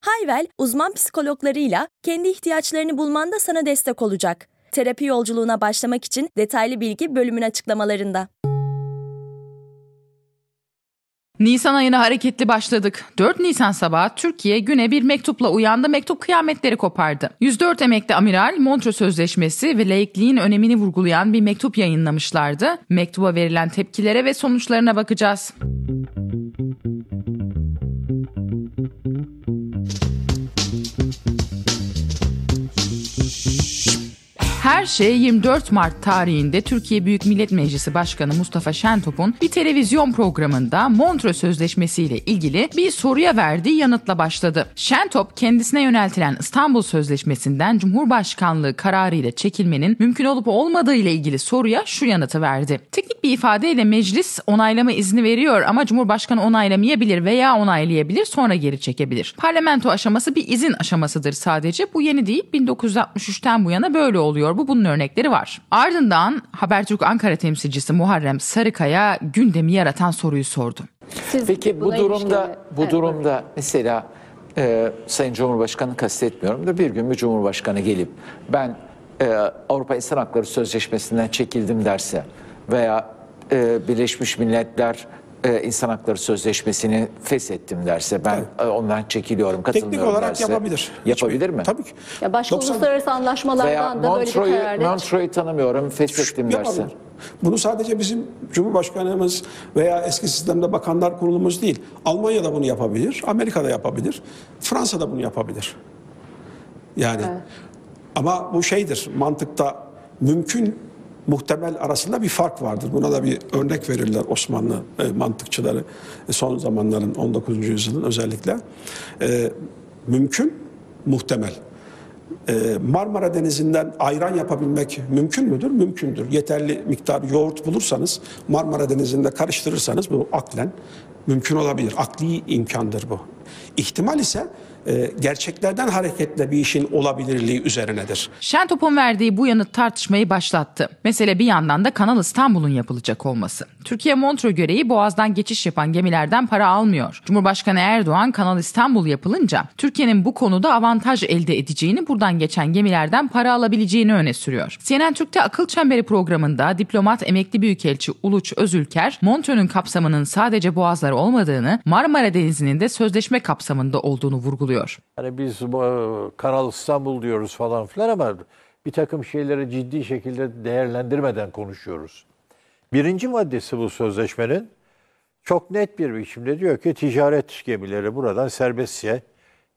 Hayvel, uzman psikologlarıyla kendi ihtiyaçlarını bulmanda sana destek olacak. Terapi yolculuğuna başlamak için detaylı bilgi bölümün açıklamalarında. Nisan ayına hareketli başladık. 4 Nisan sabahı Türkiye güne bir mektupla uyandı. Mektup kıyametleri kopardı. 104 emekli amiral Montreux Sözleşmesi ve laikliğin önemini vurgulayan bir mektup yayınlamışlardı. Mektuba verilen tepkilere ve sonuçlarına bakacağız. Her şey 24 Mart tarihinde Türkiye Büyük Millet Meclisi Başkanı Mustafa Şentop'un bir televizyon programında Montreux Sözleşmesi ile ilgili bir soruya verdiği yanıtla başladı. Şentop kendisine yöneltilen İstanbul Sözleşmesi'nden Cumhurbaşkanlığı kararı ile çekilmenin mümkün olup olmadığı ile ilgili soruya şu yanıtı verdi. Teknik bir ifadeyle meclis onaylama izni veriyor ama Cumhurbaşkanı onaylamayabilir veya onaylayabilir sonra geri çekebilir. Parlamento aşaması bir izin aşamasıdır sadece. Bu yeni değil 1963'ten bu yana böyle oluyor bu. Bunun örnekleri var. Ardından Habertürk Ankara temsilcisi Muharrem Sarıkaya gündemi yaratan soruyu sordu. Siz Peki bu durumda ilişkin- bu Evet, durumda mesela e, Sayın Cumhurbaşkanı kastetmiyorum da bir gün bir Cumhurbaşkanı gelip ben e, Avrupa İnsan Hakları Sözleşmesi'nden çekildim derse veya e, Birleşmiş Milletler e, İnsan Hakları Sözleşmesi'ni feshettim derse ben e, ondan çekiliyorum katılmıyorum Teknik olarak derse yapabilir. yapabilir Hiçbir- mi? Tabii ki. Ya başka 90 uluslararası Veya anlaşmalardan da böyle bir Montreux'u karar Montreux'u tanımıyorum feshettim derse. Yapabilir. Bunu sadece bizim Cumhurbaşkanımız veya eski sistemde bakanlar kurulumuz değil. Almanya da bunu yapabilir, Amerika da yapabilir, Fransa da bunu yapabilir. Yani ama bu şeydir mantıkta mümkün muhtemel arasında bir fark vardır. Buna da bir örnek verirler Osmanlı e, mantıkçıları e, son zamanların 19. yüzyılın özellikle. E, mümkün muhtemel. Ee, Marmara Denizi'nden ayran yapabilmek mümkün müdür? Mümkündür. Yeterli miktar yoğurt bulursanız Marmara Denizi'nde karıştırırsanız bu aklen mümkün olabilir. Akli imkandır bu. İhtimal ise e, gerçeklerden hareketle bir işin olabilirliği üzerinedir. Şentop'un verdiği bu yanıt tartışmayı başlattı. Mesele bir yandan da Kanal İstanbul'un yapılacak olması. Türkiye Montreux göreği Boğaz'dan geçiş yapan gemilerden para almıyor. Cumhurbaşkanı Erdoğan Kanal İstanbul yapılınca Türkiye'nin bu konuda avantaj elde edeceğini, buradan geçen gemilerden para alabileceğini öne sürüyor. CNN Türk'te Akıl Çemberi programında diplomat emekli büyükelçi Uluç Özülker, Montreux'un kapsamının sadece boğazlar olmadığını, Marmara Denizi'nin de sözleşme kapsamında olduğunu vurguluyor. Hani biz bu, Kanal İstanbul diyoruz falan filan ama bir takım şeyleri ciddi şekilde değerlendirmeden konuşuyoruz. Birinci maddesi bu sözleşmenin çok net bir biçimde diyor ki ticaret gemileri buradan serbestçe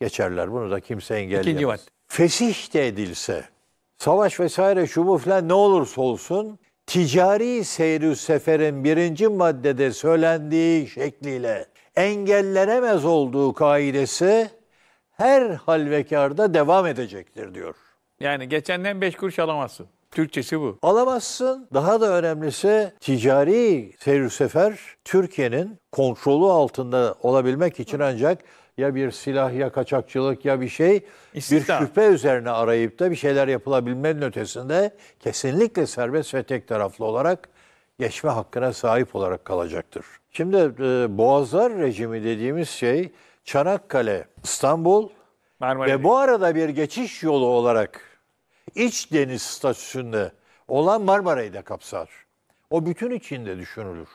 geçerler. Bunu da kimse engelleyemez. İkinci madde. Fesih de edilse, savaş vesaire şu bu filan ne olursa olsun ticari seyri seferin birinci maddede söylendiği şekliyle engellenemez olduğu kaidesi her halvekarda devam edecektir diyor. Yani geçenden 5 kuruş alamazsın. Türkçesi bu. Alamazsın. Daha da önemlisi ticari seyir sefer Türkiye'nin kontrolü altında olabilmek için ancak ya bir silah ya kaçakçılık ya bir şey İstisna. bir şüphe üzerine arayıp da bir şeyler yapılabilmenin ötesinde kesinlikle serbest ve tek taraflı olarak geçme hakkına sahip olarak kalacaktır. Şimdi e, Boğazlar rejimi dediğimiz şey Çanakkale, İstanbul Marmara ve bu arada bir geçiş yolu olarak iç deniz statüsünde olan Marmara'yı da kapsar. O bütün içinde düşünülür.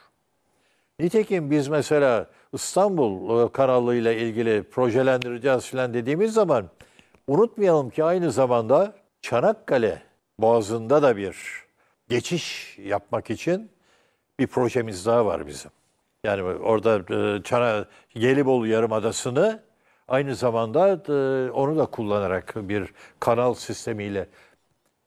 Nitekim biz mesela İstanbul e, kanalıyla ilgili projelendireceğiz filan dediğimiz zaman unutmayalım ki aynı zamanda Çanakkale Boğazı'nda da bir geçiş yapmak için bir projemiz daha var bizim. Yani orada e, Çana, Gelibolu Yarımadası'nı aynı zamanda e, onu da kullanarak bir kanal sistemiyle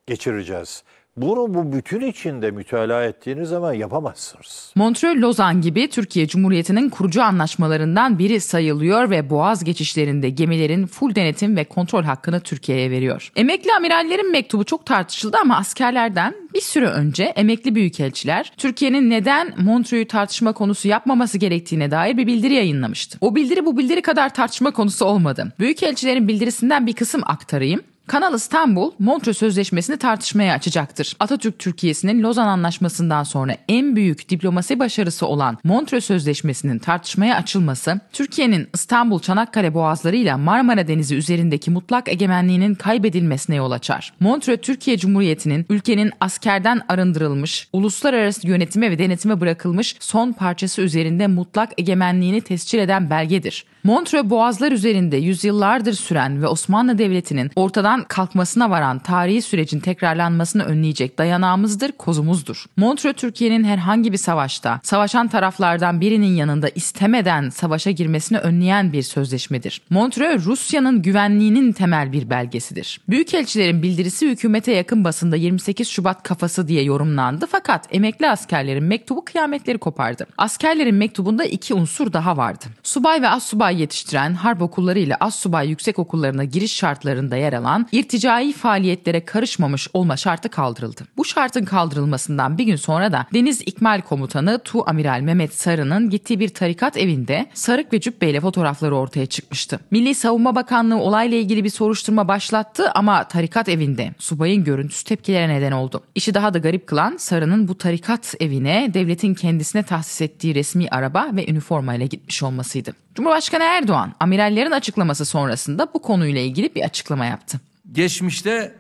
geçireceğiz. Bunu bu bütün içinde mütalaa ettiğiniz zaman yapamazsınız. Montreux-Lozan gibi Türkiye Cumhuriyeti'nin kurucu anlaşmalarından biri sayılıyor ve boğaz geçişlerinde gemilerin full denetim ve kontrol hakkını Türkiye'ye veriyor. Emekli amirallerin mektubu çok tartışıldı ama askerlerden bir süre önce emekli büyükelçiler Türkiye'nin neden Montreux'u tartışma konusu yapmaması gerektiğine dair bir bildiri yayınlamıştı. O bildiri bu bildiri kadar tartışma konusu olmadı. Büyükelçilerin bildirisinden bir kısım aktarayım. Kanal İstanbul, Montreux Sözleşmesi'ni tartışmaya açacaktır. Atatürk Türkiye'sinin Lozan Anlaşması'ndan sonra en büyük diplomasi başarısı olan Montreux Sözleşmesi'nin tartışmaya açılması, Türkiye'nin İstanbul Çanakkale boğazları ile Marmara Denizi üzerindeki mutlak egemenliğinin kaybedilmesine yol açar. Montreux Türkiye Cumhuriyeti'nin ülkenin askerden arındırılmış, uluslararası yönetime ve denetime bırakılmış son parçası üzerinde mutlak egemenliğini tescil eden belgedir. Montreux boğazlar üzerinde yüzyıllardır süren ve Osmanlı Devleti'nin ortadan kalkmasına varan tarihi sürecin tekrarlanmasını önleyecek dayanağımızdır, kozumuzdur. Montreux Türkiye'nin herhangi bir savaşta savaşan taraflardan birinin yanında istemeden savaşa girmesini önleyen bir sözleşmedir. Montreux Rusya'nın güvenliğinin temel bir belgesidir. Büyükelçilerin bildirisi hükümete yakın basında 28 Şubat kafası diye yorumlandı fakat emekli askerlerin mektubu kıyametleri kopardı. Askerlerin mektubunda iki unsur daha vardı. Subay ve assubay yetiştiren harp okulları ile assubay yüksek okullarına giriş şartlarında yer alan irticai faaliyetlere karışmamış olma şartı kaldırıldı. Bu şartın kaldırılmasından bir gün sonra da Deniz İkmal Komutanı Tu Amiral Mehmet Sarı'nın gittiği bir tarikat evinde sarık ve cübbeyle fotoğrafları ortaya çıkmıştı. Milli Savunma Bakanlığı olayla ilgili bir soruşturma başlattı ama tarikat evinde subayın görüntüsü tepkilere neden oldu. İşi daha da garip kılan Sarı'nın bu tarikat evine devletin kendisine tahsis ettiği resmi araba ve üniformayla gitmiş olmasıydı. Cumhurbaşkanı Erdoğan amirallerin açıklaması sonrasında bu konuyla ilgili bir açıklama yaptı. Geçmişte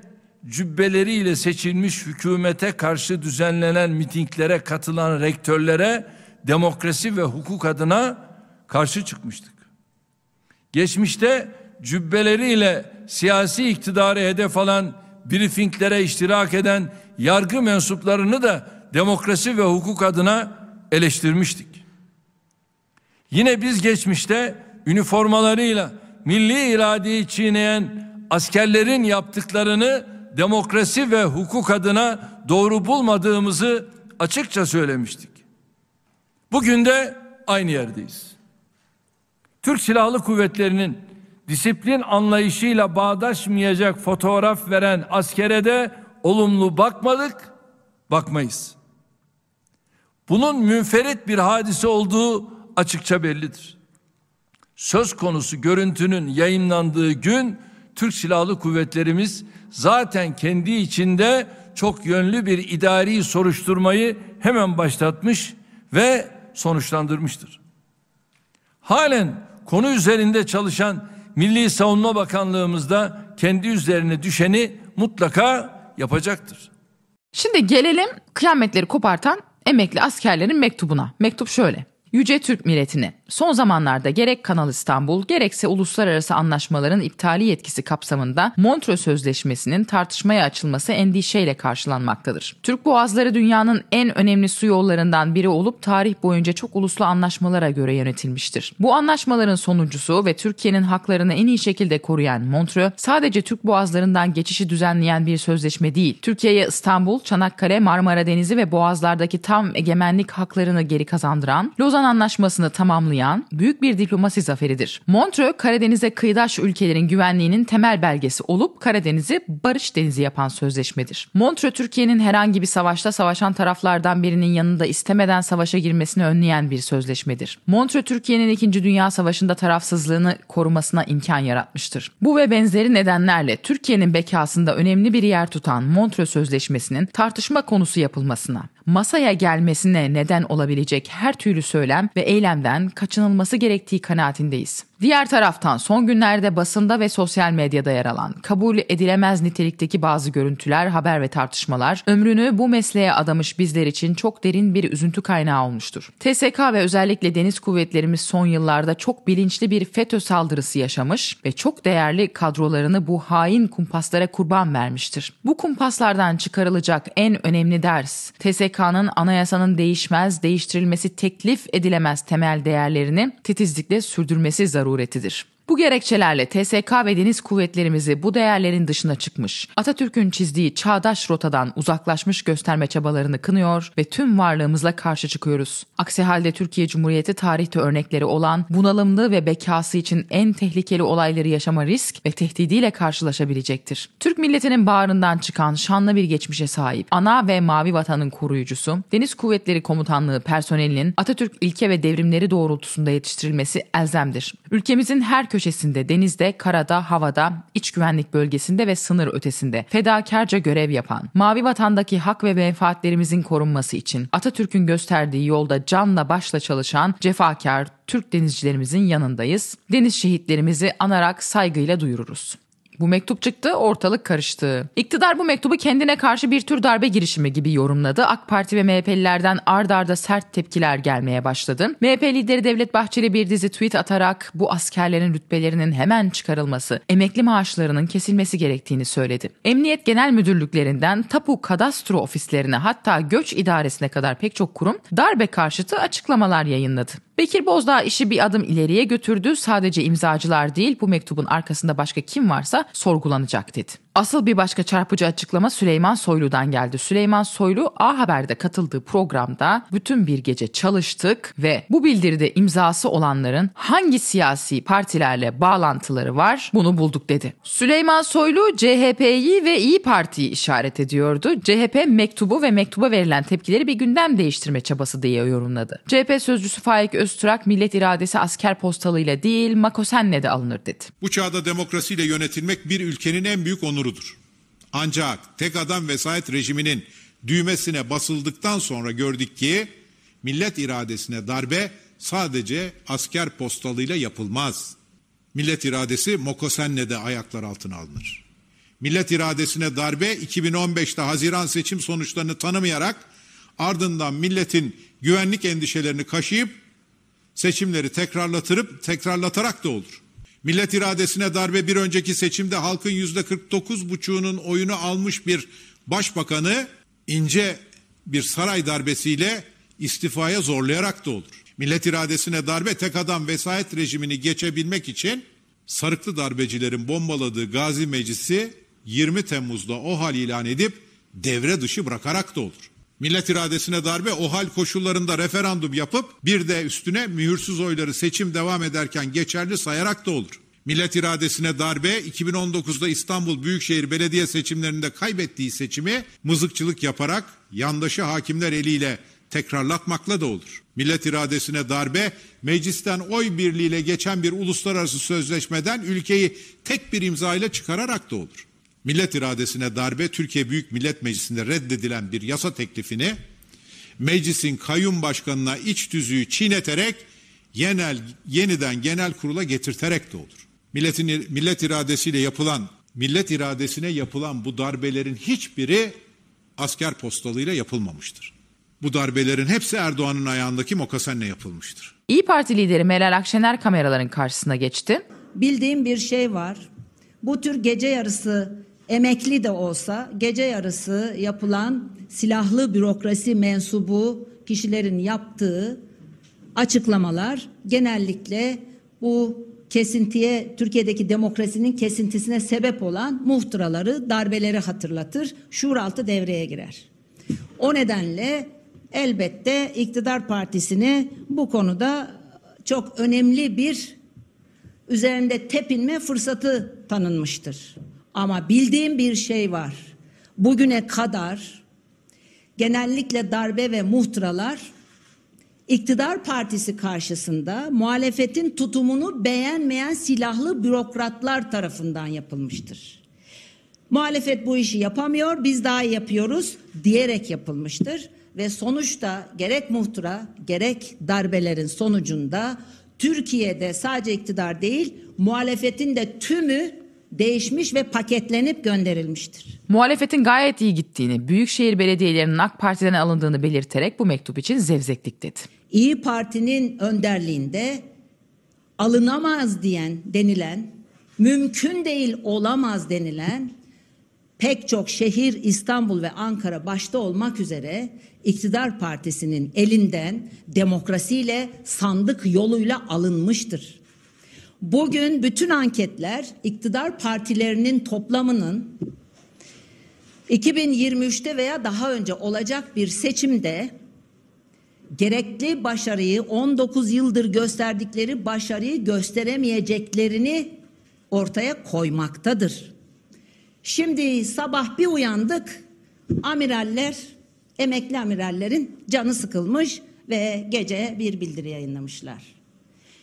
cübbeleriyle seçilmiş hükümete karşı düzenlenen mitinglere katılan rektörlere demokrasi ve hukuk adına karşı çıkmıştık. Geçmişte cübbeleriyle siyasi iktidarı hedef alan briefinglere iştirak eden yargı mensuplarını da demokrasi ve hukuk adına eleştirmiştik. Yine biz geçmişte üniformalarıyla milli iradeyi çiğneyen askerlerin yaptıklarını demokrasi ve hukuk adına doğru bulmadığımızı açıkça söylemiştik. Bugün de aynı yerdeyiz. Türk Silahlı Kuvvetleri'nin disiplin anlayışıyla bağdaşmayacak fotoğraf veren askere de olumlu bakmadık, bakmayız. Bunun münferit bir hadise olduğu açıkça bellidir. Söz konusu görüntünün yayınlandığı gün Türk Silahlı Kuvvetlerimiz zaten kendi içinde çok yönlü bir idari soruşturmayı hemen başlatmış ve sonuçlandırmıştır. Halen konu üzerinde çalışan Milli Savunma Bakanlığımız da kendi üzerine düşeni mutlaka yapacaktır. Şimdi gelelim kıyametleri kopartan emekli askerlerin mektubuna. Mektup şöyle. Yüce Türk milletini son zamanlarda gerek Kanal İstanbul gerekse uluslararası anlaşmaların iptali yetkisi kapsamında Montreux Sözleşmesi'nin tartışmaya açılması endişeyle karşılanmaktadır. Türk Boğazları dünyanın en önemli su yollarından biri olup tarih boyunca çok uluslu anlaşmalara göre yönetilmiştir. Bu anlaşmaların sonuncusu ve Türkiye'nin haklarını en iyi şekilde koruyan Montreux sadece Türk boğazlarından geçişi düzenleyen bir sözleşme değil. Türkiye'ye İstanbul, Çanakkale, Marmara Denizi ve boğazlardaki tam egemenlik haklarını geri kazandıran, Lozan Anlaşması'nı tamamlayan büyük bir diplomasi zaferidir. Montreux, Karadeniz'e kıyıdaş ülkelerin güvenliğinin temel belgesi olup Karadeniz'i barış denizi yapan sözleşmedir. Montreux, Türkiye'nin herhangi bir savaşta savaşan taraflardan birinin yanında istemeden savaşa girmesini önleyen bir sözleşmedir. Montreux, Türkiye'nin 2. Dünya Savaşı'nda tarafsızlığını korumasına imkan yaratmıştır. Bu ve benzeri nedenlerle Türkiye'nin bekasında önemli bir yer tutan Montreux Sözleşmesi'nin tartışma konusu yapılmasına, masaya gelmesine neden olabilecek her türlü söylem ve eylemden kaçınılması gerektiği kanaatindeyiz. Diğer taraftan son günlerde basında ve sosyal medyada yer alan kabul edilemez nitelikteki bazı görüntüler, haber ve tartışmalar ömrünü bu mesleğe adamış bizler için çok derin bir üzüntü kaynağı olmuştur. TSK ve özellikle deniz kuvvetlerimiz son yıllarda çok bilinçli bir FETÖ saldırısı yaşamış ve çok değerli kadrolarını bu hain kumpaslara kurban vermiştir. Bu kumpaslardan çıkarılacak en önemli ders TSK'nın anayasanın değişmez, değiştirilmesi teklif edilemez temel değerlerini titizlikle sürdürmesi zaruri zaruretidir. Bu gerekçelerle TSK ve deniz kuvvetlerimizi bu değerlerin dışına çıkmış, Atatürk'ün çizdiği çağdaş rotadan uzaklaşmış gösterme çabalarını kınıyor ve tüm varlığımızla karşı çıkıyoruz. Aksi halde Türkiye Cumhuriyeti tarihte örnekleri olan bunalımlı ve bekası için en tehlikeli olayları yaşama risk ve tehdidiyle karşılaşabilecektir. Türk milletinin bağrından çıkan şanlı bir geçmişe sahip ana ve mavi vatanın koruyucusu, Deniz Kuvvetleri Komutanlığı personelinin Atatürk ilke ve devrimleri doğrultusunda yetiştirilmesi elzemdir. Ülkemizin her köşesinde denizde, karada, havada, iç güvenlik bölgesinde ve sınır ötesinde fedakarca görev yapan, mavi vatandaki hak ve menfaatlerimizin korunması için Atatürk'ün gösterdiği yolda canla başla çalışan cefakar Türk denizcilerimizin yanındayız. Deniz şehitlerimizi anarak saygıyla duyururuz. Bu mektup çıktı, ortalık karıştı. İktidar bu mektubu kendine karşı bir tür darbe girişimi gibi yorumladı. AK Parti ve MHP'lilerden ard arda sert tepkiler gelmeye başladı. MHP lideri Devlet Bahçeli bir dizi tweet atarak bu askerlerin rütbelerinin hemen çıkarılması, emekli maaşlarının kesilmesi gerektiğini söyledi. Emniyet Genel Müdürlüklerinden tapu kadastro ofislerine hatta göç idaresine kadar pek çok kurum darbe karşıtı açıklamalar yayınladı. Bekir Bozdağ işi bir adım ileriye götürdü. Sadece imzacılar değil bu mektubun arkasında başka kim varsa sorgulanacak dedi. Asıl bir başka çarpıcı açıklama Süleyman Soylu'dan geldi. Süleyman Soylu A Haber'de katıldığı programda bütün bir gece çalıştık ve bu bildiride imzası olanların hangi siyasi partilerle bağlantıları var bunu bulduk dedi. Süleyman Soylu CHP'yi ve İyi Parti'yi işaret ediyordu. CHP mektubu ve mektuba verilen tepkileri bir gündem değiştirme çabası diye yorumladı. CHP sözcüsü Faik Öztürk millet iradesi asker postalıyla değil Makosen'le de alınır dedi. Bu çağda demokrasiyle yönetilmek bir ülkenin en büyük onurudur. Ancak tek adam vesayet rejiminin düğmesine basıldıktan sonra gördük ki millet iradesine darbe sadece asker postalıyla yapılmaz. Millet iradesi Mokosen'le de ayaklar altına alınır. Millet iradesine darbe 2015'te Haziran seçim sonuçlarını tanımayarak ardından milletin güvenlik endişelerini kaşıyıp seçimleri tekrarlatırıp tekrarlatarak da olur. Millet iradesine darbe bir önceki seçimde halkın yüzde 49 buçuğunun oyunu almış bir başbakanı ince bir saray darbesiyle istifaya zorlayarak da olur. Millet iradesine darbe tek adam vesayet rejimini geçebilmek için sarıklı darbecilerin bombaladığı Gazi Meclisi 20 Temmuz'da o hal ilan edip devre dışı bırakarak da olur. Millet iradesine darbe o hal koşullarında referandum yapıp bir de üstüne mühürsüz oyları seçim devam ederken geçerli sayarak da olur. Millet iradesine darbe 2019'da İstanbul Büyükşehir Belediye seçimlerinde kaybettiği seçimi mızıkçılık yaparak yandaşı hakimler eliyle tekrarlatmakla da olur. Millet iradesine darbe meclisten oy birliğiyle geçen bir uluslararası sözleşmeden ülkeyi tek bir imza ile çıkararak da olur. Millet iradesine darbe Türkiye Büyük Millet Meclisi'nde reddedilen bir yasa teklifini meclisin kayyum başkanına iç tüzüğü çiğneterek yenel, yeniden genel kurula getirterek de olur. Milletin millet iradesiyle yapılan millet iradesine yapılan bu darbelerin hiçbiri asker postalıyla yapılmamıştır. Bu darbelerin hepsi Erdoğan'ın ayağındaki mokasenle yapılmıştır. İyi Parti lideri Meral Akşener kameraların karşısına geçti. Bildiğim bir şey var. Bu tür gece yarısı emekli de olsa gece yarısı yapılan silahlı bürokrasi mensubu kişilerin yaptığı açıklamalar genellikle bu kesintiye Türkiye'deki demokrasinin kesintisine sebep olan muhtıraları, darbeleri hatırlatır. Şuuraltı devreye girer. O nedenle elbette iktidar partisini bu konuda çok önemli bir üzerinde tepinme fırsatı tanınmıştır. Ama bildiğim bir şey var. Bugüne kadar genellikle darbe ve muhtıralar iktidar partisi karşısında muhalefetin tutumunu beğenmeyen silahlı bürokratlar tarafından yapılmıştır. Muhalefet bu işi yapamıyor, biz daha yapıyoruz diyerek yapılmıştır ve sonuçta gerek muhtıra gerek darbelerin sonucunda Türkiye'de sadece iktidar değil, muhalefetin de tümü değişmiş ve paketlenip gönderilmiştir. Muhalefetin gayet iyi gittiğini, büyükşehir belediyelerinin AK Parti'den alındığını belirterek bu mektup için zevzeklik dedi. İyi Parti'nin önderliğinde alınamaz diyen denilen, mümkün değil olamaz denilen pek çok şehir İstanbul ve Ankara başta olmak üzere iktidar partisinin elinden demokrasiyle sandık yoluyla alınmıştır. Bugün bütün anketler iktidar partilerinin toplamının 2023'te veya daha önce olacak bir seçimde gerekli başarıyı 19 yıldır gösterdikleri başarıyı gösteremeyeceklerini ortaya koymaktadır. Şimdi sabah bir uyandık amiraller emekli amirallerin canı sıkılmış ve gece bir bildiri yayınlamışlar.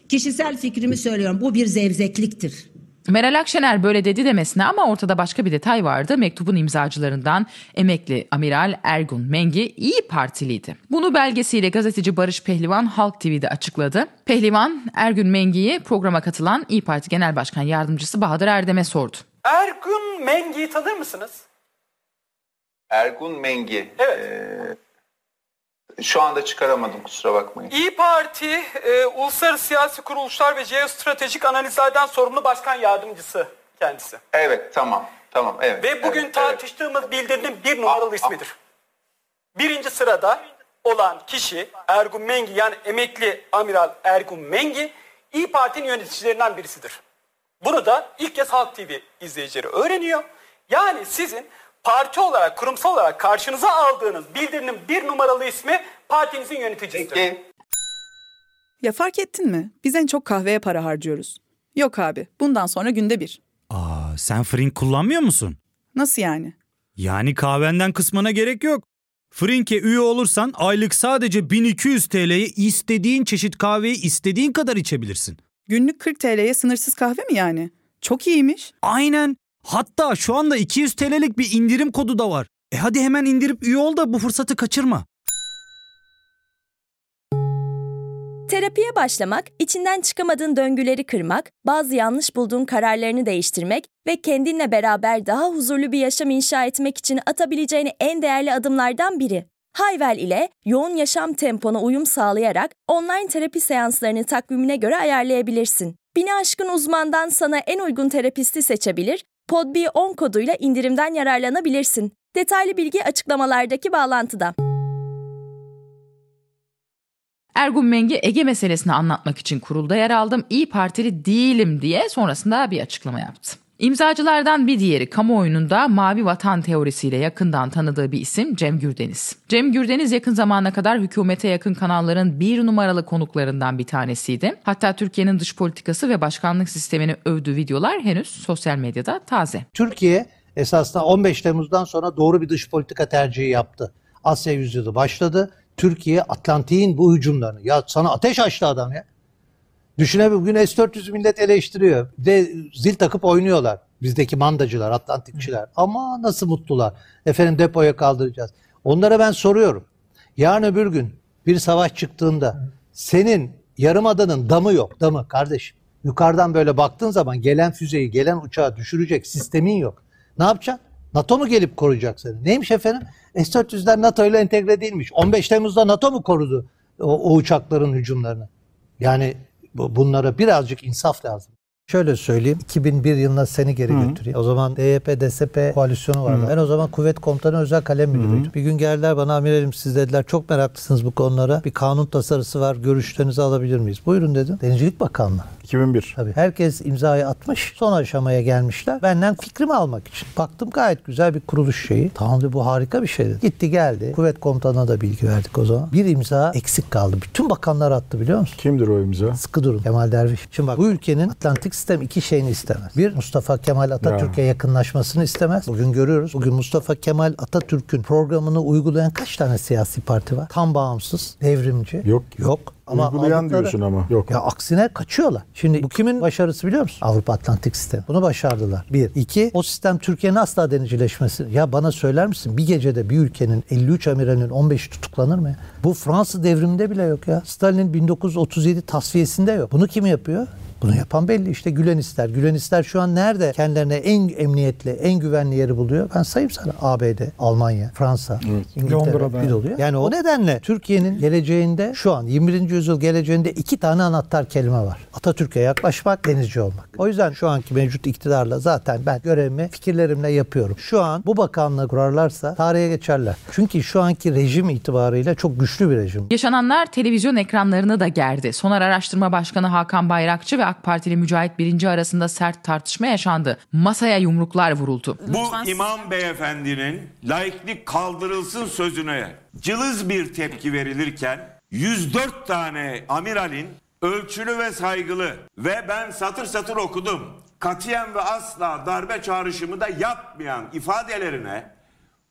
Kişisel fikrimi söylüyorum bu bir zevzekliktir. Meral Akşener böyle dedi demesine ama ortada başka bir detay vardı. Mektubun imzacılarından emekli amiral Ergun Mengi İyi Partiliydi. Bunu belgesiyle gazeteci Barış Pehlivan Halk TV'de açıkladı. Pehlivan Ergun Mengi'yi programa katılan İyi Parti Genel Başkan Yardımcısı Bahadır Erdem'e sordu. Ergun Mengi'yi tanır mısınız? Ergun Mengi. Evet. Ee, şu anda çıkaramadım kusura bakmayın. İyi Parti e, uluslararası siyasi kuruluşlar ve jeostratejik analizlerden sorumlu başkan yardımcısı kendisi. Evet tamam. Tamam evet. Ve bugün evet, tartıştığımız bildirinin bir numaralı Ah, ismidir. Birinci sırada olan kişi Ergun Mengi yani emekli amiral Ergun Mengi İyi Parti'nin yöneticilerinden birisidir. Bunu da ilk kez Halk TV izleyicileri öğreniyor. Yani sizin parti olarak, kurumsal olarak karşınıza aldığınız bildirinin bir numaralı ismi partinizin yöneticisidir. Peki. Ya fark ettin mi? Biz en çok kahveye para harcıyoruz. Yok abi, bundan sonra günde bir. Aa, sen Frink kullanmıyor musun? Nasıl yani? Yani kahvenden kısmına gerek yok. Frink'e üye olursan aylık sadece 1200 TL'ye istediğin çeşit kahveyi istediğin kadar içebilirsin. Günlük 40 TL'ye sınırsız kahve mi yani? Çok iyiymiş. Aynen. Hatta şu anda 200 TL'lik bir indirim kodu da var. E hadi hemen indirip üye ol da bu fırsatı kaçırma. Terapiye başlamak, içinden çıkamadığın döngüleri kırmak, bazı yanlış bulduğun kararlarını değiştirmek ve kendinle beraber daha huzurlu bir yaşam inşa etmek için atabileceğin en değerli adımlardan biri. Hayvel ile yoğun yaşam tempona uyum sağlayarak online terapi seanslarını takvimine göre ayarlayabilirsin. Bini aşkın uzmandan sana en uygun terapisti seçebilir, PodB10 koduyla indirimden yararlanabilirsin. Detaylı bilgi açıklamalardaki bağlantıda. Ergun Mengi Ege meselesini anlatmak için kurulda yer aldım. İyi Partili değilim diye sonrasında bir açıklama yaptı. İmzacılardan bir diğeri kamuoyunun mavi vatan teorisiyle yakından tanıdığı bir isim Cem Gürdeniz. Cem Gürdeniz yakın zamana kadar hükümete yakın kanalların bir numaralı konuklarından bir tanesiydi. Hatta Türkiye'nin dış politikası ve başkanlık sistemini övdüğü videolar henüz sosyal medyada taze. Türkiye esasında 15 Temmuz'dan sonra doğru bir dış politika tercihi yaptı. Asya yüzyılı başladı. Türkiye Atlantik'in bu hücumlarını ya sana ateş açtı adam ya. Düşünebiliyor bugün S-400 millet eleştiriyor ve zil takıp oynuyorlar. Bizdeki mandacılar, Atlantikçiler. Ama nasıl mutlular. Efendim depoya kaldıracağız. Onlara ben soruyorum. Yarın öbür gün bir savaş çıktığında senin yarımadanın damı yok. Damı kardeşim. Yukarıdan böyle baktığın zaman gelen füzeyi, gelen uçağı düşürecek sistemin yok. Ne yapacaksın? NATO mu gelip koruyacak seni? Neymiş efendim? S-400'ler NATO ile entegre değilmiş. 15 Temmuz'da NATO mu korudu o, o uçakların hücumlarını? Yani bunlara birazcık insaf lazım. Şöyle söyleyeyim. 2001 yılına seni geri Hı. götüreyim. O zaman DYP, DSP koalisyonu vardı. Hı. Ben o zaman kuvvet komutanı özel kalem müdürüydüm. Bir gün geldiler bana amiralim siz dediler çok meraklısınız bu konulara. Bir kanun tasarısı var. Görüşlerinizi alabilir miyiz? Buyurun dedim. Denizcilik Bakanlığı. 2001. Tabii. Herkes imzayı atmış. Son aşamaya gelmişler. Benden fikrimi almak için. Baktım gayet güzel bir kuruluş şeyi. Tamam dedi bu harika bir şey dedi. Gitti geldi. Kuvvet komutanına da bilgi verdik o zaman. Bir imza eksik kaldı. Bütün bakanlar attı biliyor musun? Kimdir o imza? Sıkı durun. Kemal Derviş. Şimdi bak bu ülkenin Atlantik sistem iki şeyini istemez. Bir Mustafa Kemal Atatürk'e ya. yakınlaşmasını istemez. Bugün görüyoruz. Bugün Mustafa Kemal Atatürk'ün programını uygulayan kaç tane siyasi parti var? Tam bağımsız, devrimci. Yok. Yok. Ama Uygulayan aldıkları, diyorsun ama. Yok. Ya aksine kaçıyorlar. Şimdi bu kimin başarısı biliyor musun? Avrupa Atlantik Sistemi. Bunu başardılar. Bir. iki O sistem Türkiye'nin asla denizcileşmesi. Ya bana söyler misin bir gecede bir ülkenin 53 amiralinin 15 tutuklanır mı? Ya? Bu Fransız devriminde bile yok ya. Stalin'in 1937 tasfiyesinde yok. Bunu kim yapıyor? Bunu yapan belli işte Gülenistler. Gülenistler şu an nerede kendilerine en emniyetli, en güvenli yeri buluyor? Ben sayayım sana. ABD, Almanya, Fransa, evet. İngiltere bir oluyor. Yani o nedenle Türkiye'nin geleceğinde şu an 21. yüzyıl geleceğinde iki tane anahtar kelime var. Atatürk'e yaklaşmak, denizci olmak. O yüzden şu anki mevcut iktidarla zaten ben görevimi fikirlerimle yapıyorum. Şu an bu bakanlığı kurarlarsa tarihe geçerler. Çünkü şu anki rejim itibarıyla çok güçlü bir rejim. Yaşananlar televizyon ekranlarını da gerdi. Sonar Araştırma Başkanı Hakan Bayrakçı ve AK AK Partili Mücahit Birinci arasında sert tartışma yaşandı. Masaya yumruklar vuruldu. Bu imam beyefendinin laiklik kaldırılsın sözüne cılız bir tepki verilirken 104 tane amiralin ölçülü ve saygılı ve ben satır satır okudum. Katiyen ve asla darbe çağrışımı da yapmayan ifadelerine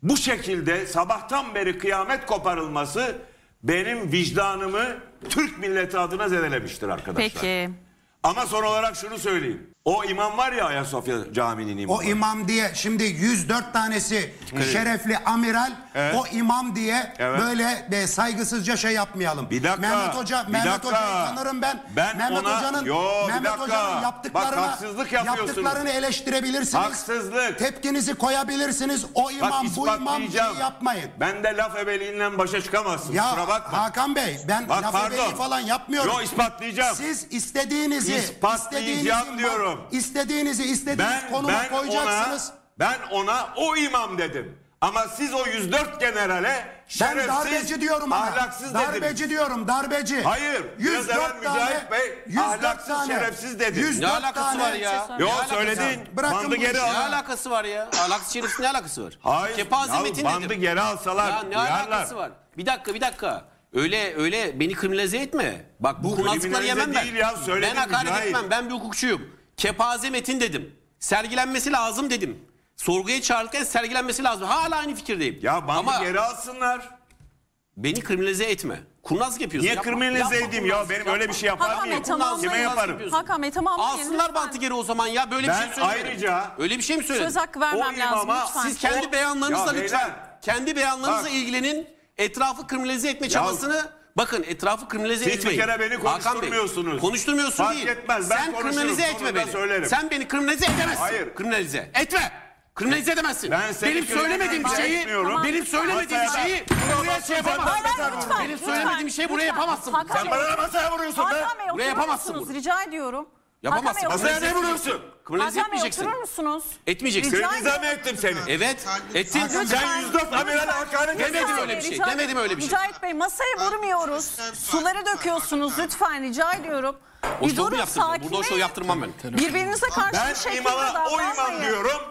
bu şekilde sabahtan beri kıyamet koparılması benim vicdanımı Türk milleti adına zedelemiştir arkadaşlar. Peki. Ama son olarak şunu söyleyeyim. O imam var ya Ayasofya Camii'nin imamı. O imam diye şimdi 104 tanesi Evet. şerefli amiral Evet. o imam diye Evet. böyle e, saygısızca şey yapmayalım. Bir dakika, Mehmet Hoca bir Mehmet dakika. Hoca'yı tanırım ben. Ben Mehmet ona- Hoca'nın Yo, Mehmet. Hoca'nın Bak, yaptıklarına haksızlık yapıyorsunuz. yaptıklarını eleştirebilirsiniz. Haksızlık. Tepkinizi koyabilirsiniz. O imam Bak bu imam şeyi yapmayın. Ben de laf ebeliğinden başa çıkamazsın. Ya Kusura bakma. Hakan Bey ben Bak, laf pardon. ebeliği falan yapmıyorum. Yo, ispatlayacağım. Siz istediğinizi İspatlayacağım istediğinizi- diyorum. İstediğinizi istediğiniz Ben, konuma ben koyacaksınız. ona ben ona o imam dedim. Ama siz o 104 generale Ben şerefsiz, darbeci diyorum ahlaksız darbeci dediniz. diyorum, darbeci. Hayır. Biraz 104 evvel Mücahit Bey 104 ahlaksız tane, şerefsiz dedi. 104 Ne alakası tane- var ya? Yo Ne alakası söyledin. var? Bırakın bandı geri al. Ne alakası var ya? Ahlaksız şerefsiz ne alakası var? Hayır. Kepaze ya metin bandı dedim. geri alsalar Ya ne duyarlar. alakası var? Bir dakika bir dakika. Öyle öyle beni kriminalize etme. Bak bu, kurnazlıkları yemem ben. değil ya, ben hakaret Mücahit. etmem. Ben bir hukukçuyum. Kepaze metin dedim. Sergilenmesi lazım dedim. Sorguya çağrılırken sergilenmesi lazım. Hala aynı fikirdeyim. Ya bandı Ama geri alsınlar. beni kriminalize etme. Kurnazlık yapıyorsun. Niye Yapma. kriminalize Yapma edeyim ya? Benim öyle yapma. bir şey yapar Hakan mıyım? Tamamlayın. Kime yaparım? Hakan Bey tamamlayın. Alsınlar bantı geri o zaman ya. Böyle bir Ben şey söylemedim. ayrıca- Öyle bir şey mi söyledim? Söz hakkı vermem O lazım lütfen. Siz kendi O- beyanlarınızla Ya lütfen. beyler. Kendi beyanlarınızla Bak. ilgilenin. Etrafı kriminalize etme çabasını bakın etrafı kriminalize Siz bir etmeyin. kere beni Hakan Bey, konuşturmuyorsunuz. konuşturmuyorsun Fark değil. etmez, ben Sen kriminalize etme beni. söylerim. Sen beni kriminalize edemezsin. Hayır. Kriminalize. Etme. Kriminalize edemezsin. Ben seni benim söylemediğim kriminalize şeyi, etmiyorum. benim söylemediğim Masaya- şeyi buraya şey yapamazsın. Hayır, hayır, lütfen, Benim lütfen, söylemediğim şeyi buraya yapamazsın. Sen bana masaya vuruyorsun be. Buraya yapamazsın. Rica ediyorum. Yapamazsın. Hakan Bey, Masaya ne vuruyorsun? Hakan Bey etmeyeceksin. oturur musunuz? Etmeyeceksin. Rica ediyorum. ettim seni? Evet. Ettin. Sen 104 amirale hakaret Demedim öyle bir şey. Rica- Demedim öyle bir şey. Mücahit Bey masaya vurmuyoruz. Suları döküyorsunuz lütfen rica ediyorum. O Bir şovu durun yaptırdım. Burada o şovu yaptırmam ben. Birbirinize karşı bir Ben şekilde imama o imam davranmayın. diyorum.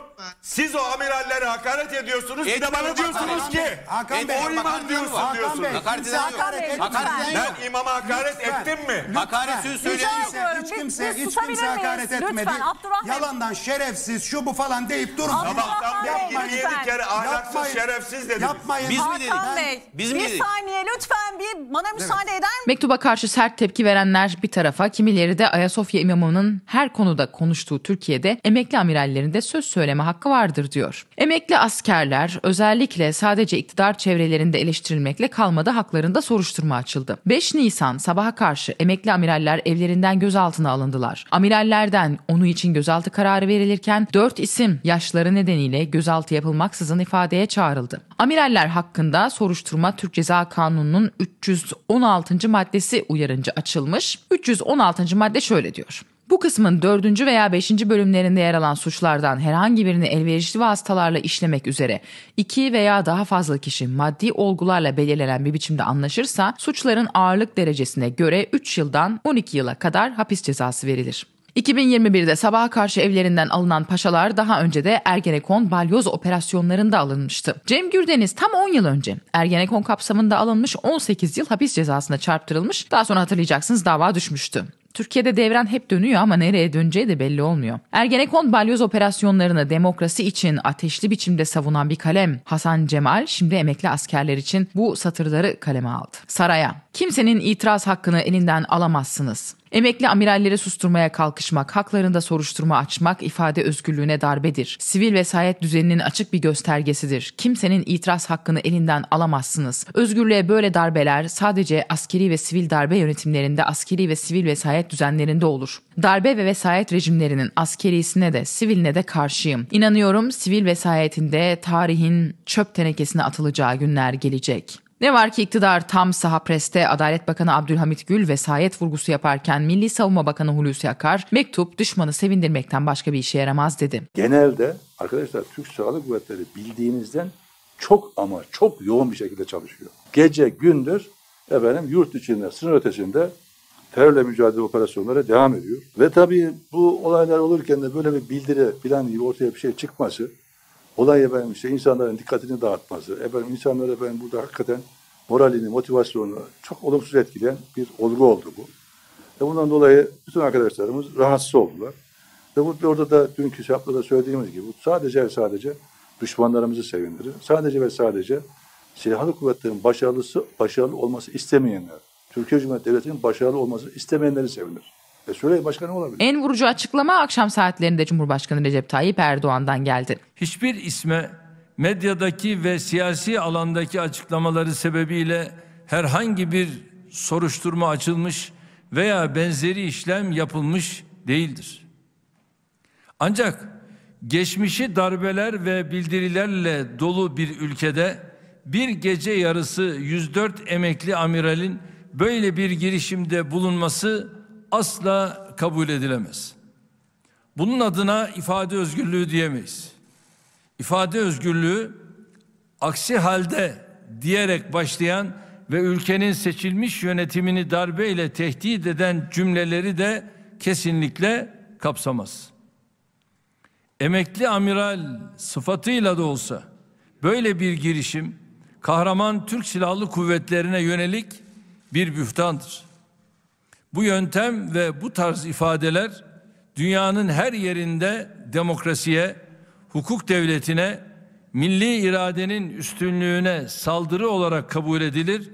Siz o amirallere hakaret ediyorsunuz. Bir de bana diyorsunuz ki. Hakan Bey, o imam diyorsun. Hakan diyorsunuz. Bey, Hakaret kimse eden yok. hakaret Hakan Bey, etmez. Hakaret eden yok. Ben imama hakaret Lütfen. ettim mi? Hakaret sözü söyleyen yok. ediyorum. Hiç Bir- kimse, bir hiç kimse hakaret Lütfen, etmedi. Abdurrahman Bey. Yalandan şerefsiz şu bu falan deyip. Abdurrahman Sabahtan beri Bey, 27 lütfen. kere ahlaksız şerefsiz dediniz. Yapmayın. Biz mi dedik? Hakan Bey Biz mi bir dedik? saniye lütfen bir bana müsaade eder misiniz? Mektuba karşı sert tepki verenler bir tarafa, kimileri de Ayasofya imamının her konuda konuştuğu Türkiye'de emekli amirallerinde söz söyleme hakkı vardır diyor. Emekli askerler özellikle sadece iktidar çevrelerinde eleştirilmekle kalmadı haklarında soruşturma açıldı. 5 Nisan sabaha karşı emekli amiraller evlerinden gözaltına alındılar. Amirallerden onu için gözaltı kararı verilirken 4 isim yaşları nedeniyle gözaltı yapılmaksızın ifadeye çağrıldı. Amiraller hakkında soruşturma Türk Ceza Kanunu'nun 316. maddesi uyarınca açılmış. 316. madde şöyle diyor. Bu kısmın 4. veya 5. bölümlerinde yer alan suçlardan herhangi birini elverişli vasıtalarla işlemek üzere iki veya daha fazla kişi maddi olgularla belirlenen bir biçimde anlaşırsa suçların ağırlık derecesine göre 3 yıldan 12 yıla kadar hapis cezası verilir. 2021'de sabaha karşı evlerinden alınan paşalar daha önce de Ergenekon balyoz operasyonlarında alınmıştı. Cem Gürdeniz tam 10 yıl önce Ergenekon kapsamında alınmış 18 yıl hapis cezasına çarptırılmış. Daha sonra hatırlayacaksınız dava düşmüştü. Türkiye'de devran hep dönüyor ama nereye döneceği de belli olmuyor. Ergenekon balyoz operasyonlarını demokrasi için ateşli biçimde savunan bir kalem Hasan Cemal şimdi emekli askerler için bu satırları kaleme aldı. Saraya kimsenin itiraz hakkını elinden alamazsınız. Emekli amiralleri susturmaya kalkışmak, haklarında soruşturma açmak ifade özgürlüğüne darbedir. Sivil vesayet düzeninin açık bir göstergesidir. Kimsenin itiraz hakkını elinden alamazsınız. Özgürlüğe böyle darbeler sadece askeri ve sivil darbe yönetimlerinde askeri ve sivil vesayet düzenlerinde olur. Darbe ve vesayet rejimlerinin askerisine de siviline de karşıyım. İnanıyorum sivil vesayetinde tarihin çöp tenekesine atılacağı günler gelecek. Ne var ki iktidar tam saha preste Adalet Bakanı Abdülhamit Gül vesayet vurgusu yaparken Milli Savunma Bakanı Hulusi Akar mektup düşmanı sevindirmekten başka bir işe yaramaz dedi. Genelde arkadaşlar Türk Silahlı Kuvvetleri bildiğinizden çok ama çok yoğun bir şekilde çalışıyor. Gece gündüz efendim yurt içinde sınır ötesinde terörle mücadele operasyonları devam ediyor. Ve tabii bu olaylar olurken de böyle bir bildiri falan gibi ortaya bir şey çıkması, olay efendim işte insanların dikkatini dağıtması, efendim insanlara efendim burada hakikaten moralini, motivasyonunu çok olumsuz etkileyen bir olgu oldu bu. Ve bundan dolayı bütün arkadaşlarımız rahatsız oldular. Ve bu orada da dünkü şapta da söylediğimiz gibi bu sadece ve sadece düşmanlarımızı sevindirir. Sadece ve sadece silahlı kuvvetlerin başarılısı, başarılı olması istemeyenler, Türkiye Cumhuriyeti Devleti'nin başarılı olması istemeyenleri sevinir. E söyle başka ne olabilir? En vurucu açıklama akşam saatlerinde Cumhurbaşkanı Recep Tayyip Erdoğan'dan geldi. Hiçbir isme medyadaki ve siyasi alandaki açıklamaları sebebiyle herhangi bir soruşturma açılmış veya benzeri işlem yapılmış değildir. Ancak geçmişi darbeler ve bildirilerle dolu bir ülkede bir gece yarısı 104 emekli amiralin böyle bir girişimde bulunması asla kabul edilemez. Bunun adına ifade özgürlüğü diyemeyiz. İfade özgürlüğü aksi halde diyerek başlayan ve ülkenin seçilmiş yönetimini darbeyle tehdit eden cümleleri de kesinlikle kapsamaz. Emekli amiral sıfatıyla da olsa böyle bir girişim kahraman Türk Silahlı Kuvvetlerine yönelik bir bühtandır. Bu yöntem ve bu tarz ifadeler dünyanın her yerinde demokrasiye, hukuk devletine, milli iradenin üstünlüğüne saldırı olarak kabul edilir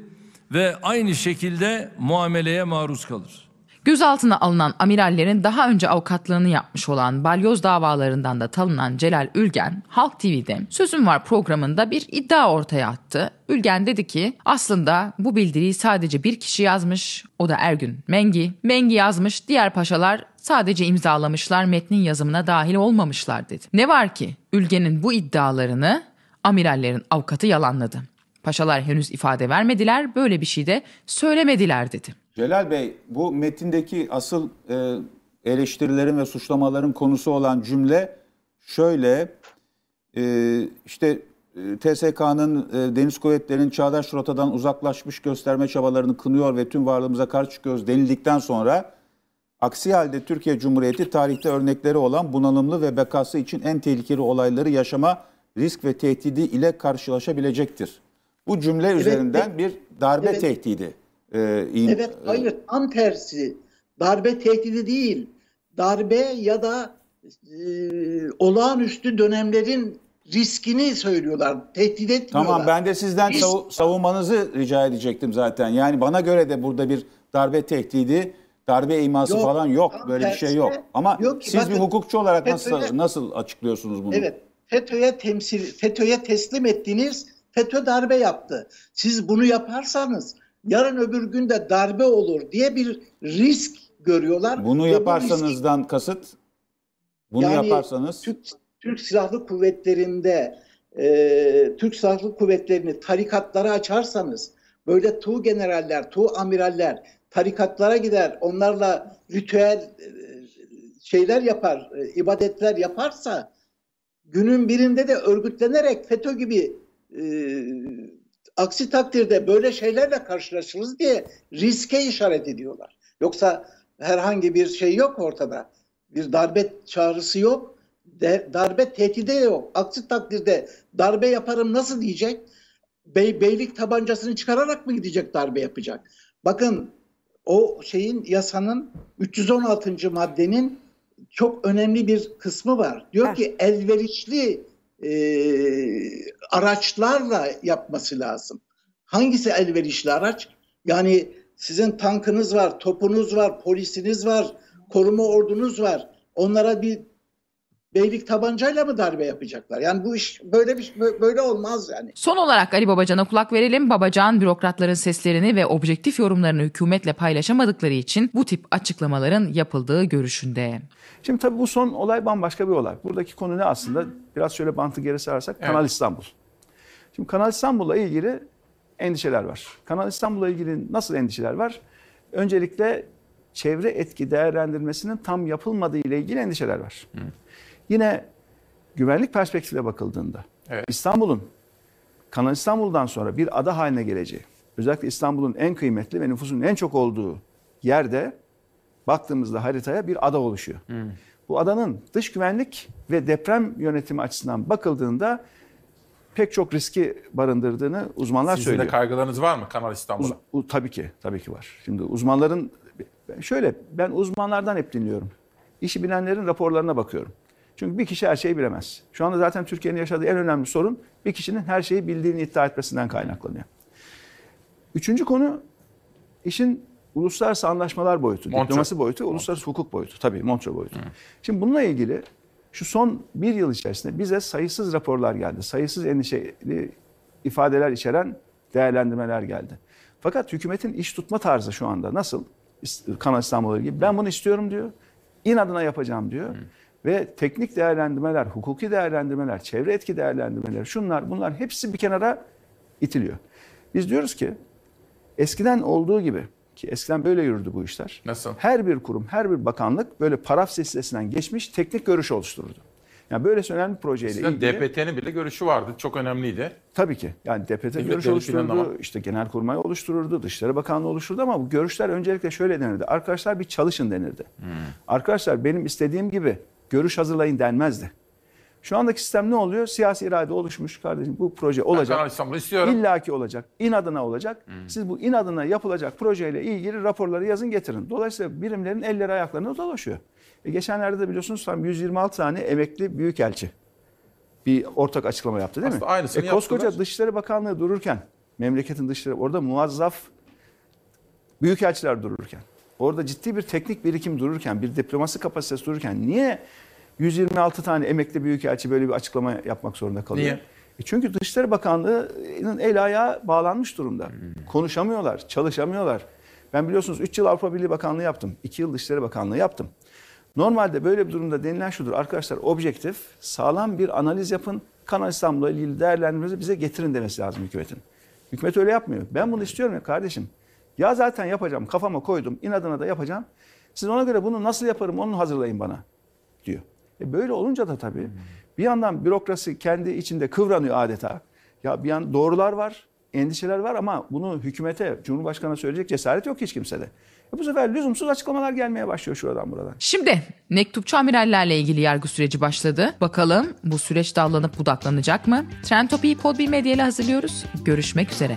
ve aynı şekilde muameleye maruz kalır. Gözaltına alınan amirallerin daha önce avukatlığını yapmış olan balyoz davalarından da tanınan Celal Ülgen, Halk TV'de Sözüm Var programında bir iddia ortaya attı. Ülgen dedi ki aslında bu bildiriyi sadece bir kişi yazmış, o da Ergün Mengi. Mengi yazmış, diğer paşalar sadece imzalamışlar, metnin yazımına dahil olmamışlar dedi. Ne var ki Ülgen'in bu iddialarını amirallerin avukatı yalanladı. Paşalar henüz ifade vermediler, böyle bir şey de söylemediler dedi. Celal Bey, bu metindeki asıl e, eleştirilerin ve suçlamaların konusu olan cümle şöyle, e, işte e, TSK'nın e, Deniz Kuvvetleri'nin çağdaş rotadan uzaklaşmış gösterme çabalarını kınıyor ve tüm varlığımıza karşı çıkıyoruz denildikten sonra, aksi halde Türkiye Cumhuriyeti tarihte örnekleri olan bunalımlı ve bekası için en tehlikeli olayları yaşama risk ve tehdidi ile karşılaşabilecektir. Bu cümle Evet, üzerinden bir darbe Evet. tehdidi. E, in- Evet, hayır tam tersi. Darbe tehdidi değil. Darbe ya da e, olağanüstü dönemlerin riskini söylüyorlar. Tehdit etmiyorlar. Tamam ben de sizden savu- savunmanızı rica edecektim zaten. Yani bana göre de burada bir darbe tehdidi, darbe iması Yok, falan yok. Böyle bir şey yok. Ama yok ki, siz bir bakın, hukukçu olarak nasıl nasıl açıklıyorsunuz bunu? Evet. FETÖ'ye temsil, FETÖ'ye teslim ettiniz. FETÖ darbe yaptı. Siz bunu yaparsanız yarın öbür gün de darbe olur diye bir risk görüyorlar. Bunu Ve bu risk- yaparsanızdan kasıt bunu Yani yaparsanız Türk, Türk Silahlı Kuvvetleri'nde e, Türk Silahlı Kuvvetleri'ni tarikatlara açarsanız böyle tuğ generaller, tuğ amiraller tarikatlara gider, onlarla ritüel e, şeyler yapar, e, ibadetler yaparsa günün birinde de örgütlenerek FETÖ gibi e, aksi takdirde böyle şeylerle karşılaşırız diye riske işaret ediyorlar. Yoksa herhangi bir şey yok ortada. Bir darbe çağrısı yok. De, darbe tehdidi yok. Aksi takdirde darbe yaparım nasıl diyecek? Bey, beylik tabancasını çıkararak mı gidecek darbe yapacak? Bakın o şeyin yasanın 316. maddenin çok önemli bir kısmı var. Diyor ki elverişli e, araçlarla yapması lazım. Hangisi elverişli araç? Yani sizin tankınız var, topunuz var, polisiniz var, koruma ordunuz var. Onlara bir beylik tabancayla mı darbe yapacaklar? Yani bu iş böyle bir böyle olmaz yani. Son olarak Ali Babacan'a kulak verelim. Babacan bürokratların seslerini ve objektif yorumlarını hükümetle paylaşamadıkları için bu tip açıklamaların yapıldığı görüşünde. Şimdi tabii bu son olay bambaşka bir olay. Buradaki konu ne aslında? Biraz şöyle bantı geri sararsak Evet. Kanal İstanbul. Şimdi Kanal İstanbul'la ilgili endişeler var. Kanal İstanbul'la ilgili nasıl endişeler var? Öncelikle çevre etki değerlendirmesinin tam yapılmadığı ile ilgili endişeler var. Yine güvenlik perspektifiyle bakıldığında İstanbul'un Kanal İstanbul'dan sonra bir ada haline geleceği, özellikle İstanbul'un en kıymetli ve nüfusun en çok olduğu yerde baktığımızda haritaya bir ada oluşuyor. Bu adanın dış güvenlik ve deprem yönetimi açısından bakıldığında pek çok riski barındırdığını uzmanlar Sizin de söylüyor. kaygılarınız var mı Kanal İstanbul'a? Uz- tabii ki, tabii ki var. Şimdi uzmanların şöyle ben uzmanlardan hep dinliyorum. İşi bilenlerin raporlarına bakıyorum. Çünkü bir kişi her şeyi bilemez. Şu anda zaten Türkiye'nin yaşadığı en önemli sorun bir kişinin her şeyi bildiğini iddia etmesinden kaynaklanıyor. Üçüncü konu işin uluslararası anlaşmalar boyutu, Montreux. diplomasi boyutu, uluslararası hukuk boyutu. Tabii Montreux boyutu. Şimdi bununla ilgili şu son bir yıl içerisinde bize sayısız raporlar geldi. Sayısız endişeli ifadeler içeren değerlendirmeler geldi. Fakat hükümetin iş tutma tarzı şu anda nasıl? Kanal İstanbul'la ilgili. Ben bunu istiyorum diyor. İnadına yapacağım diyor. Ve teknik değerlendirmeler, hukuki değerlendirmeler, çevre etki değerlendirmeleri, şunlar bunlar hepsi bir kenara itiliyor. Biz diyoruz ki eskiden olduğu gibi ki eskiden böyle yürüdü bu işler. Nasıl? Her bir kurum, her bir bakanlık böyle paraf silsilesinden geçmiş teknik görüş oluştururdu. Yani böyle önemli bir projeyle Sizin ilgili DPT'nin bile görüşü vardı. Çok önemliydi. Tabii ki. Yani DPT Devlet görüş oluştururdu, Planlama. işte Genelkurmay oluştururdu, Dışişleri Bakanlığı oluşturdu ama bu görüşler öncelikle şöyle denirdi. Arkadaşlar bir çalışın denirdi. Hmm. Arkadaşlar benim istediğim gibi görüş hazırlayın denmezdi. Şu andaki sistem ne oluyor? Siyasi irade oluşmuş kardeşim bu proje olacak. Kanal İstanbul'u istiyorum. İlla ki olacak. İnadına olacak. Siz bu inadına yapılacak projeyle ilgili raporları yazın getirin. Dolayısıyla birimlerin elleri ayaklarına dolaşıyor. E geçenlerde de biliyorsunuz tam 126 tane emekli büyükelçi bir ortak açıklama yaptı değil Aslında mi? aynısını e, koskoca yaptılar. Dışişleri Bakanlığı dururken, memleketin dışişleri orada muazzaf büyükelçiler dururken, orada ciddi bir teknik birikim dururken, bir diplomasi kapasitesi dururken niye 126 tane emekli büyükelçi böyle bir açıklama yapmak zorunda kalıyor? Niye? E çünkü Dışişleri Bakanlığı'nın el ayağı bağlanmış durumda. Konuşamıyorlar, çalışamıyorlar. Ben biliyorsunuz 3 yıl Avrupa Birliği Bakanlığı yaptım. 2 yıl Dışişleri Bakanlığı yaptım. Normalde böyle bir durumda denilen şudur. Arkadaşlar objektif, sağlam bir analiz yapın. Kanal İstanbul'la ilgili değerlendirmenizi bize getirin demesi lazım hükümetin. Hükümet öyle yapmıyor. Ben bunu istiyorum ya kardeşim. Ya zaten yapacağım, kafama koydum, inadına da yapacağım. Siz ona göre bunu nasıl yaparım onu hazırlayın bana diyor. E böyle olunca da tabii bir yandan bürokrasi kendi içinde kıvranıyor adeta. Ya bir yan doğrular var, endişeler var ama bunu hükümete, Cumhurbaşkanı'na söyleyecek cesaret yok hiç kimsede. E bu sefer lüzumsuz açıklamalar gelmeye başlıyor şuradan buradan. Şimdi mektupçu amirallerle ilgili yargı süreci başladı. Bakalım bu süreç dallanıp budaklanacak mı? Trend Topi'yi Podbi Medya ile hazırlıyoruz. Görüşmek üzere.